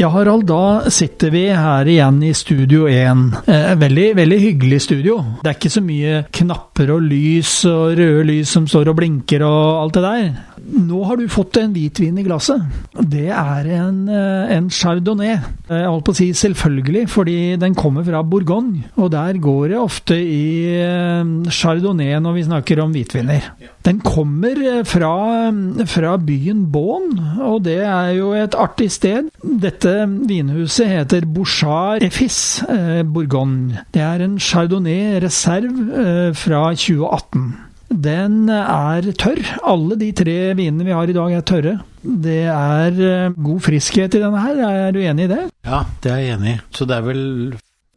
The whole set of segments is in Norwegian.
Ja, Harald, da sitter vi her igjen i Studio 1. Eh, veldig, veldig hyggelig studio. Det er ikke så mye knapper og lys og røde lys som står og blinker og alt det der. Nå har du fått en hvitvin i glasset. Det er en, eh, en chardonnay. Jeg holdt på å si selvfølgelig, fordi den kommer fra Bourgogne. Og der går det ofte i eh, chardonnay når vi snakker om hvitviner. Den kommer eh, fra, fra byen Bonn, og det er jo et artig sted. Dette vinhuset heter Bouchard Effis Bourgogne. Det er en chardonnay reserve fra 2018. Den er tørr. Alle de tre vinene vi har i dag er tørre. Det er eh, god friskhet i denne her, er du enig i det? Ja, det er jeg enig i. Så det er vel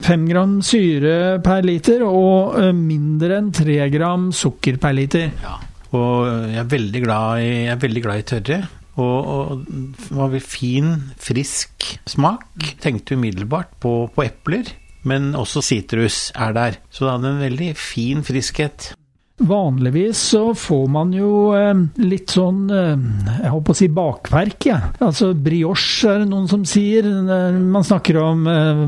Fem gram syre per liter og eh, mindre enn tre gram sukker per liter. Ja. Og jeg er veldig glad i, jeg er veldig glad i tørre. Og, og var vel fin, frisk smak. Tenkte umiddelbart på, på epler. Men også sitrus er der. Så det hadde en veldig fin friskhet. Vanligvis så får man jo eh, litt sånn eh, Jeg holdt på å si bakverk, jeg. Ja. Altså brioche er det noen som sier. Man snakker om eh,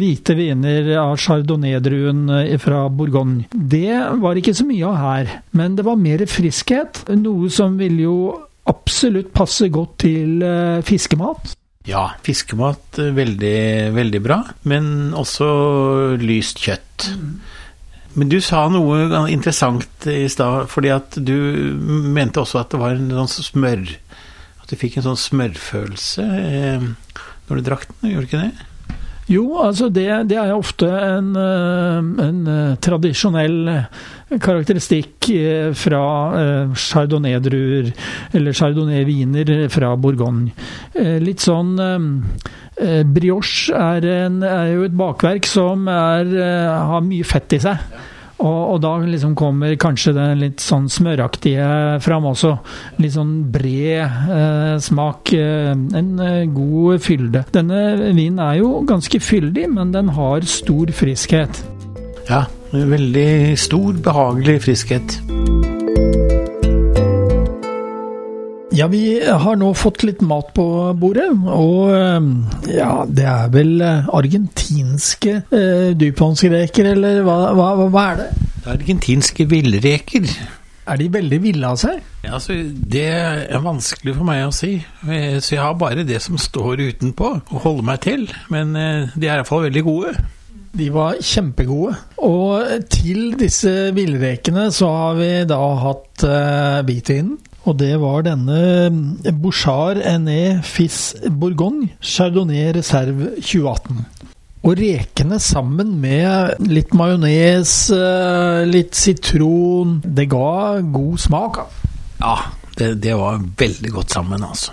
hvite viner av chardonnay-druen eh, fra Bourgogne. Det var ikke så mye av her, men det var mer friskhet. Noe som vil jo absolutt passe godt til eh, fiskemat. Ja, fiskemat eh, veldig, veldig bra, men også lyst kjøtt. Mm. Men du sa noe interessant i stad, fordi at du mente også at det var en sånn smør At du fikk en sånn smørfølelse eh, når du drakk den, gjorde du ikke det? Jo, altså det, det er ofte en, eh, en, eh, tradisjonell karakteristikk fra chardonnay-druer, eller chardonnay-viner fra Bourgogne. Litt sånn Eh, brioche er, en, er, jo et bakverk som er, eh, har mye fett i seg. Og, og, da liksom kommer kanskje den litt sånn smøraktige fram også. Litt sånn bred eh, smak. Eh, en eh, god fylde. Denne vinen er jo ganske fyldig, men den har stor friskhet. Ja, veldig stor, behagelig friskhet. Ja, vi har nå fått litt mat på bordet, og eh, ja, det er vel eh, argentinske eh, dypvannsreker, eller hva, hva, hva, er det? Det er argentinske villreker. Er de veldig ville av seg? Ja, altså, Det er vanskelig for meg å si, eh, så jeg har bare det som står utenpå å holde meg til. Men de er iallfall veldig gode. De var kjempegode. Og til disse villrekene så har vi da hatt uh, hvitvinen. Og det var denne Bouchard Ené Fis Bourgogne Chardonnay Reserve 2018. Og rekene sammen med litt majones, eh, litt sitron Det ga god smak. Ja, det, det var veldig godt sammen, altså.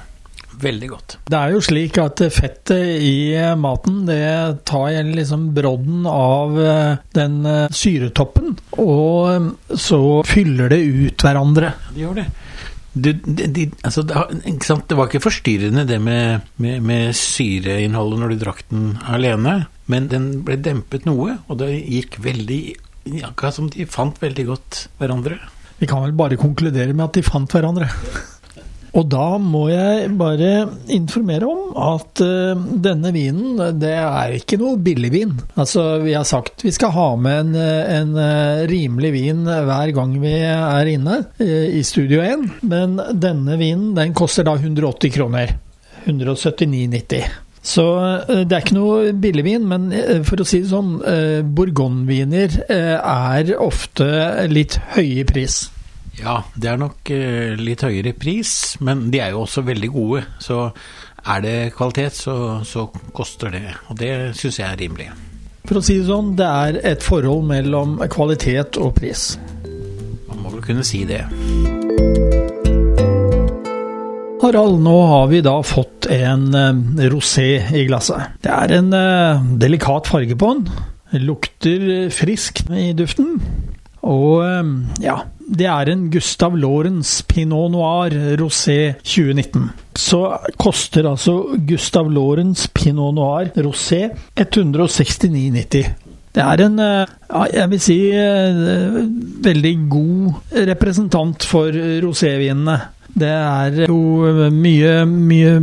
Veldig godt. Det er jo slik at fettet i maten det tar liksom brodden av eh, den eh, syretoppen, og så fyller det ut hverandre. Det gjør det. Du, de, de, altså, det, var ikke forstyrrende det med, med, med, syreinnholdet når du drakk den alene, men den ble dempet noe, og det gikk veldig Akkurat som de fant veldig godt hverandre. Vi kan vel bare konkludere med at de fant hverandre. Og da må jeg bare informere om at uh, denne vinen, det er ikke noe billigvin. Altså, vi har sagt vi skal ha med en, en uh, rimelig vin hver gang vi er inne uh, i Studio 1, men denne vinen den koster da 180 kroner. 179,90. Så det er ikke noe billigvin, men for å si det sånn, bourgogneviner er ofte litt høye pris. Ja, det er nok eh, litt høyere pris, men de er jo også veldig gode. Så er det kvalitet, så, så koster det. Og det syns jeg er rimelig. For å si det sånn, det er et forhold mellom kvalitet og pris. Man må vel kunne si det. Harald, nå har vi da fått en uh, rosé i glasset. Det er en uh, delikat farge på den. Lukter friskt i duften. Og eh, ja, det er en Gustav Lorentz Pinot Noir Rosé 2019. Så koster altså Gustav Lorentz Pinot Noir Rosé 169,90. Det er en, eh, jeg vil si, eh, veldig god representant for rosévinene. Det er jo mye, mye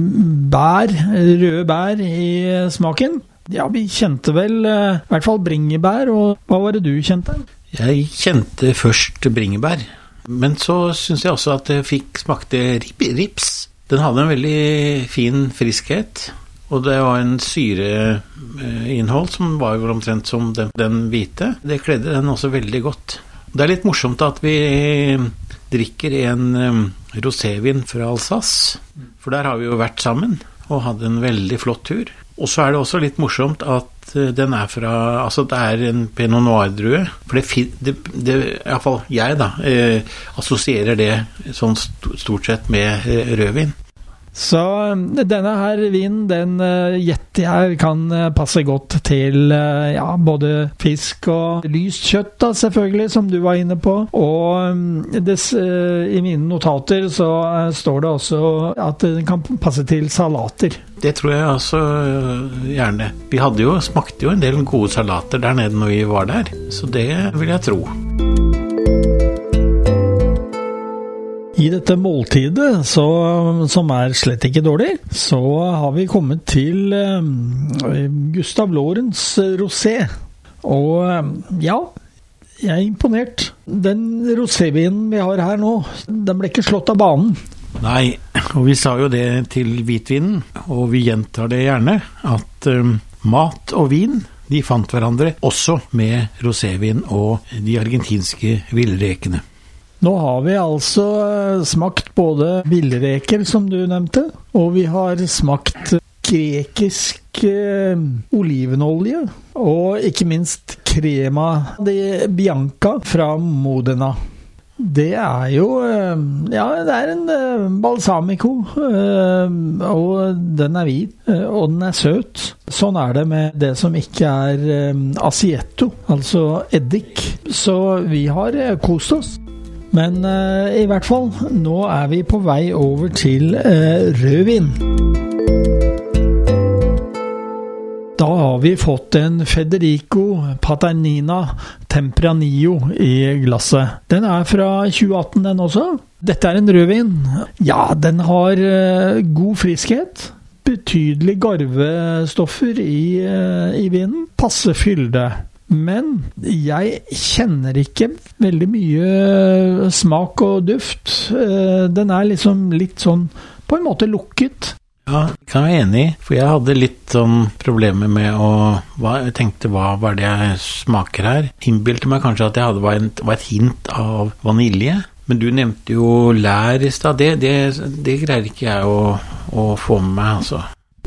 bær, røde bær, i smaken. Ja, vi kjente vel i hvert fall bringebær, og hva var det du kjente? Jeg kjente først bringebær, men så syns jeg også at det fikk smakte rips. Den hadde en veldig fin friskhet, og det var en syreinnhold som var omtrent som den, den hvite. Det kledde den også veldig godt. Det er litt morsomt at vi drikker en um, rosévin fra Alsace, for der har vi jo vært sammen og hadde en veldig flott tur. Og så er det også litt morsomt at eh, den er fra Altså det er en pinot noir-drue. For det, det, Iallfall jeg, da, eh, assosierer det sånn stort sett med eh, rødvin. Så denne her vinen, den uh, gjetter jeg kan passe godt til ja, både fisk og lyst kjøtt, da, selvfølgelig, som du var inne på. Og um, des, i mine notater så står det også at den kan passe til salater. Det tror jeg også gjerne. Vi hadde jo, smakte jo en del gode salater der nede når vi var der, så det vil jeg tro. I dette måltidet, så, som er slett ikke dårlig, så har vi kommet til uh, Gustav Lorentz rosé. Og uh, ja, jeg er imponert. Den rosévinen vi har her nå, den ble ikke slått av banen. Nei, og vi sa jo det til hvitvinen, og vi gjentar det gjerne, at um, mat og vin de fant hverandre også med rosévin og de argentinske villrekene. Nå har vi altså smakt både villreker, som du nevnte, og vi har smakt grekisk eh, olivenolje, og ikke minst crema di bianca fra Modena. Det er jo Ja, det er en balsamico. Og den er hvit, og den er søt. Sånn er det med det som ikke er asietto, altså eddik. Så vi har kost oss. Men i hvert fall, nå er vi på vei over til rødvin. Da har vi fått en Federico Paternina Tempranillo i glasset. Den er fra 2018, den også. Dette er en rødvin. Ja, den har god friskhet. Betydelig garvestoffer i, i vinen. Passe fylde. Men jeg kjenner ikke veldig mye smak og duft. Den er liksom litt sånn på en måte lukket. Ja, det kan jeg være enig i, for jeg hadde litt sånn problemer med å hva, Jeg tenkte hva var det jeg smaker her? Innbilte meg kanskje at jeg hadde var, en, var et hint av vanilje. Men du nevnte jo lær i stad. Det, det, det, greier ikke jeg å, å, få med meg, altså.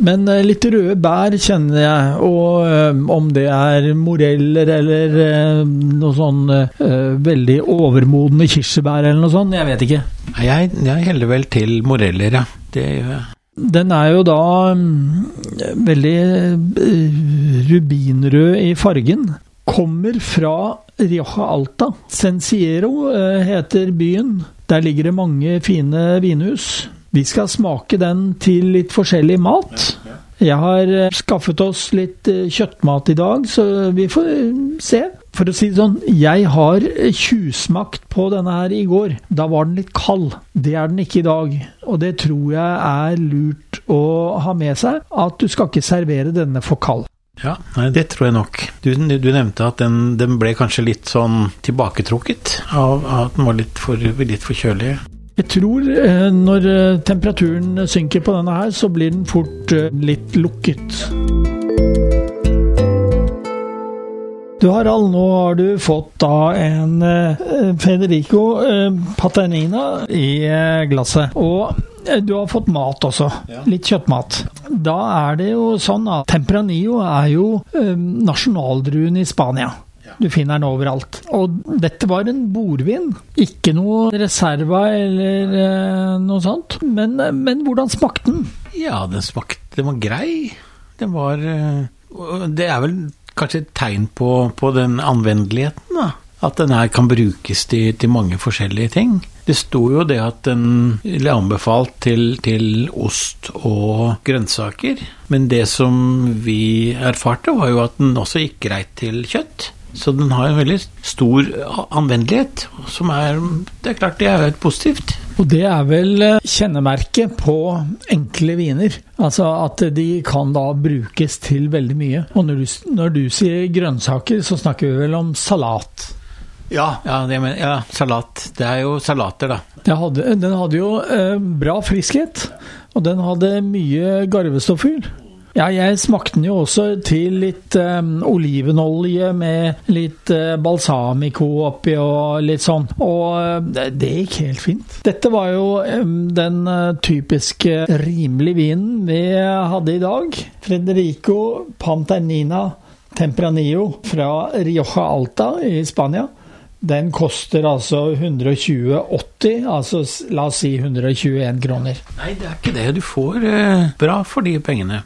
Men litt røde bær kjenner jeg, og øh, om det er moreller eller øh, noe sånn veldig overmodne kirsebær eller noe sånt, jeg vet ikke. Jeg, jeg heller vel til moreller, ja. Det gjør jeg. Den er jo da veldig rubinrød i fargen. Kommer fra Rioja Alta. Sensiero heter byen. Der ligger det mange fine vinhus. Vi skal smake den til litt forskjellig mat. Jeg har skaffet oss litt kjøttmat i dag, så vi får se. For å si det sånn, jeg har tjuvsmakt på denne her i går. Da var den litt kald. Det er den ikke i dag. Og det tror jeg er lurt å ha med seg, at du skal ikke servere denne for kald. Ja, nei, det tror jeg nok. Du, du nevnte at den, den, ble kanskje litt sånn tilbaketrukket av at den var litt for, litt for kjølig. Jeg tror når temperaturen synker på denne her, så blir den fort litt lukket. Du Harald, nå har du fått da en Federico Paternina i glasset. Og du har fått mat også. Litt kjøttmat. Da er det jo sånn at Tempranillo er jo nasjonaldruen i Spania. Du finner den overalt. Og dette var en bordvin. Ikke noe reserva eller noe sånt. Men, men hvordan smakte den? Ja, den smakte Den var grei. Den var Det er vel kanskje et tegn på, på den anvendeligheten, da. At den her kan brukes til, til mange forskjellige ting. Det sto jo det at den ble anbefalt til, til, ost og grønnsaker, men det som vi erfarte, var jo at den også gikk greit til kjøtt. Så den har en veldig stor anvendelighet, som er Det er klart det er jo positivt. Og det er vel eh, kjennemerket på enkle viner. Altså at de kan da brukes til veldig mye. Og når du, når du sier grønnsaker, så snakker vi vel om salat. Ja, ja, mener, ja, salat. Det er jo salater, da. Hadde, den hadde jo eh, bra friskhet, og den hadde mye garvestoffer. Ja, jeg smakte den jo også til litt um, olivenolje med litt uh, balsamico oppi og litt sånn. Og uh, det gikk helt fint. Dette var jo um, den uh, typiske rimelige vinen vi hadde i dag. Frederico Panternina Tempranillo fra Rioja Alta i Spania. Den koster altså 120,80, altså la oss si 121 kroner. Nei, det er ikke det. Du får bra for de pengene.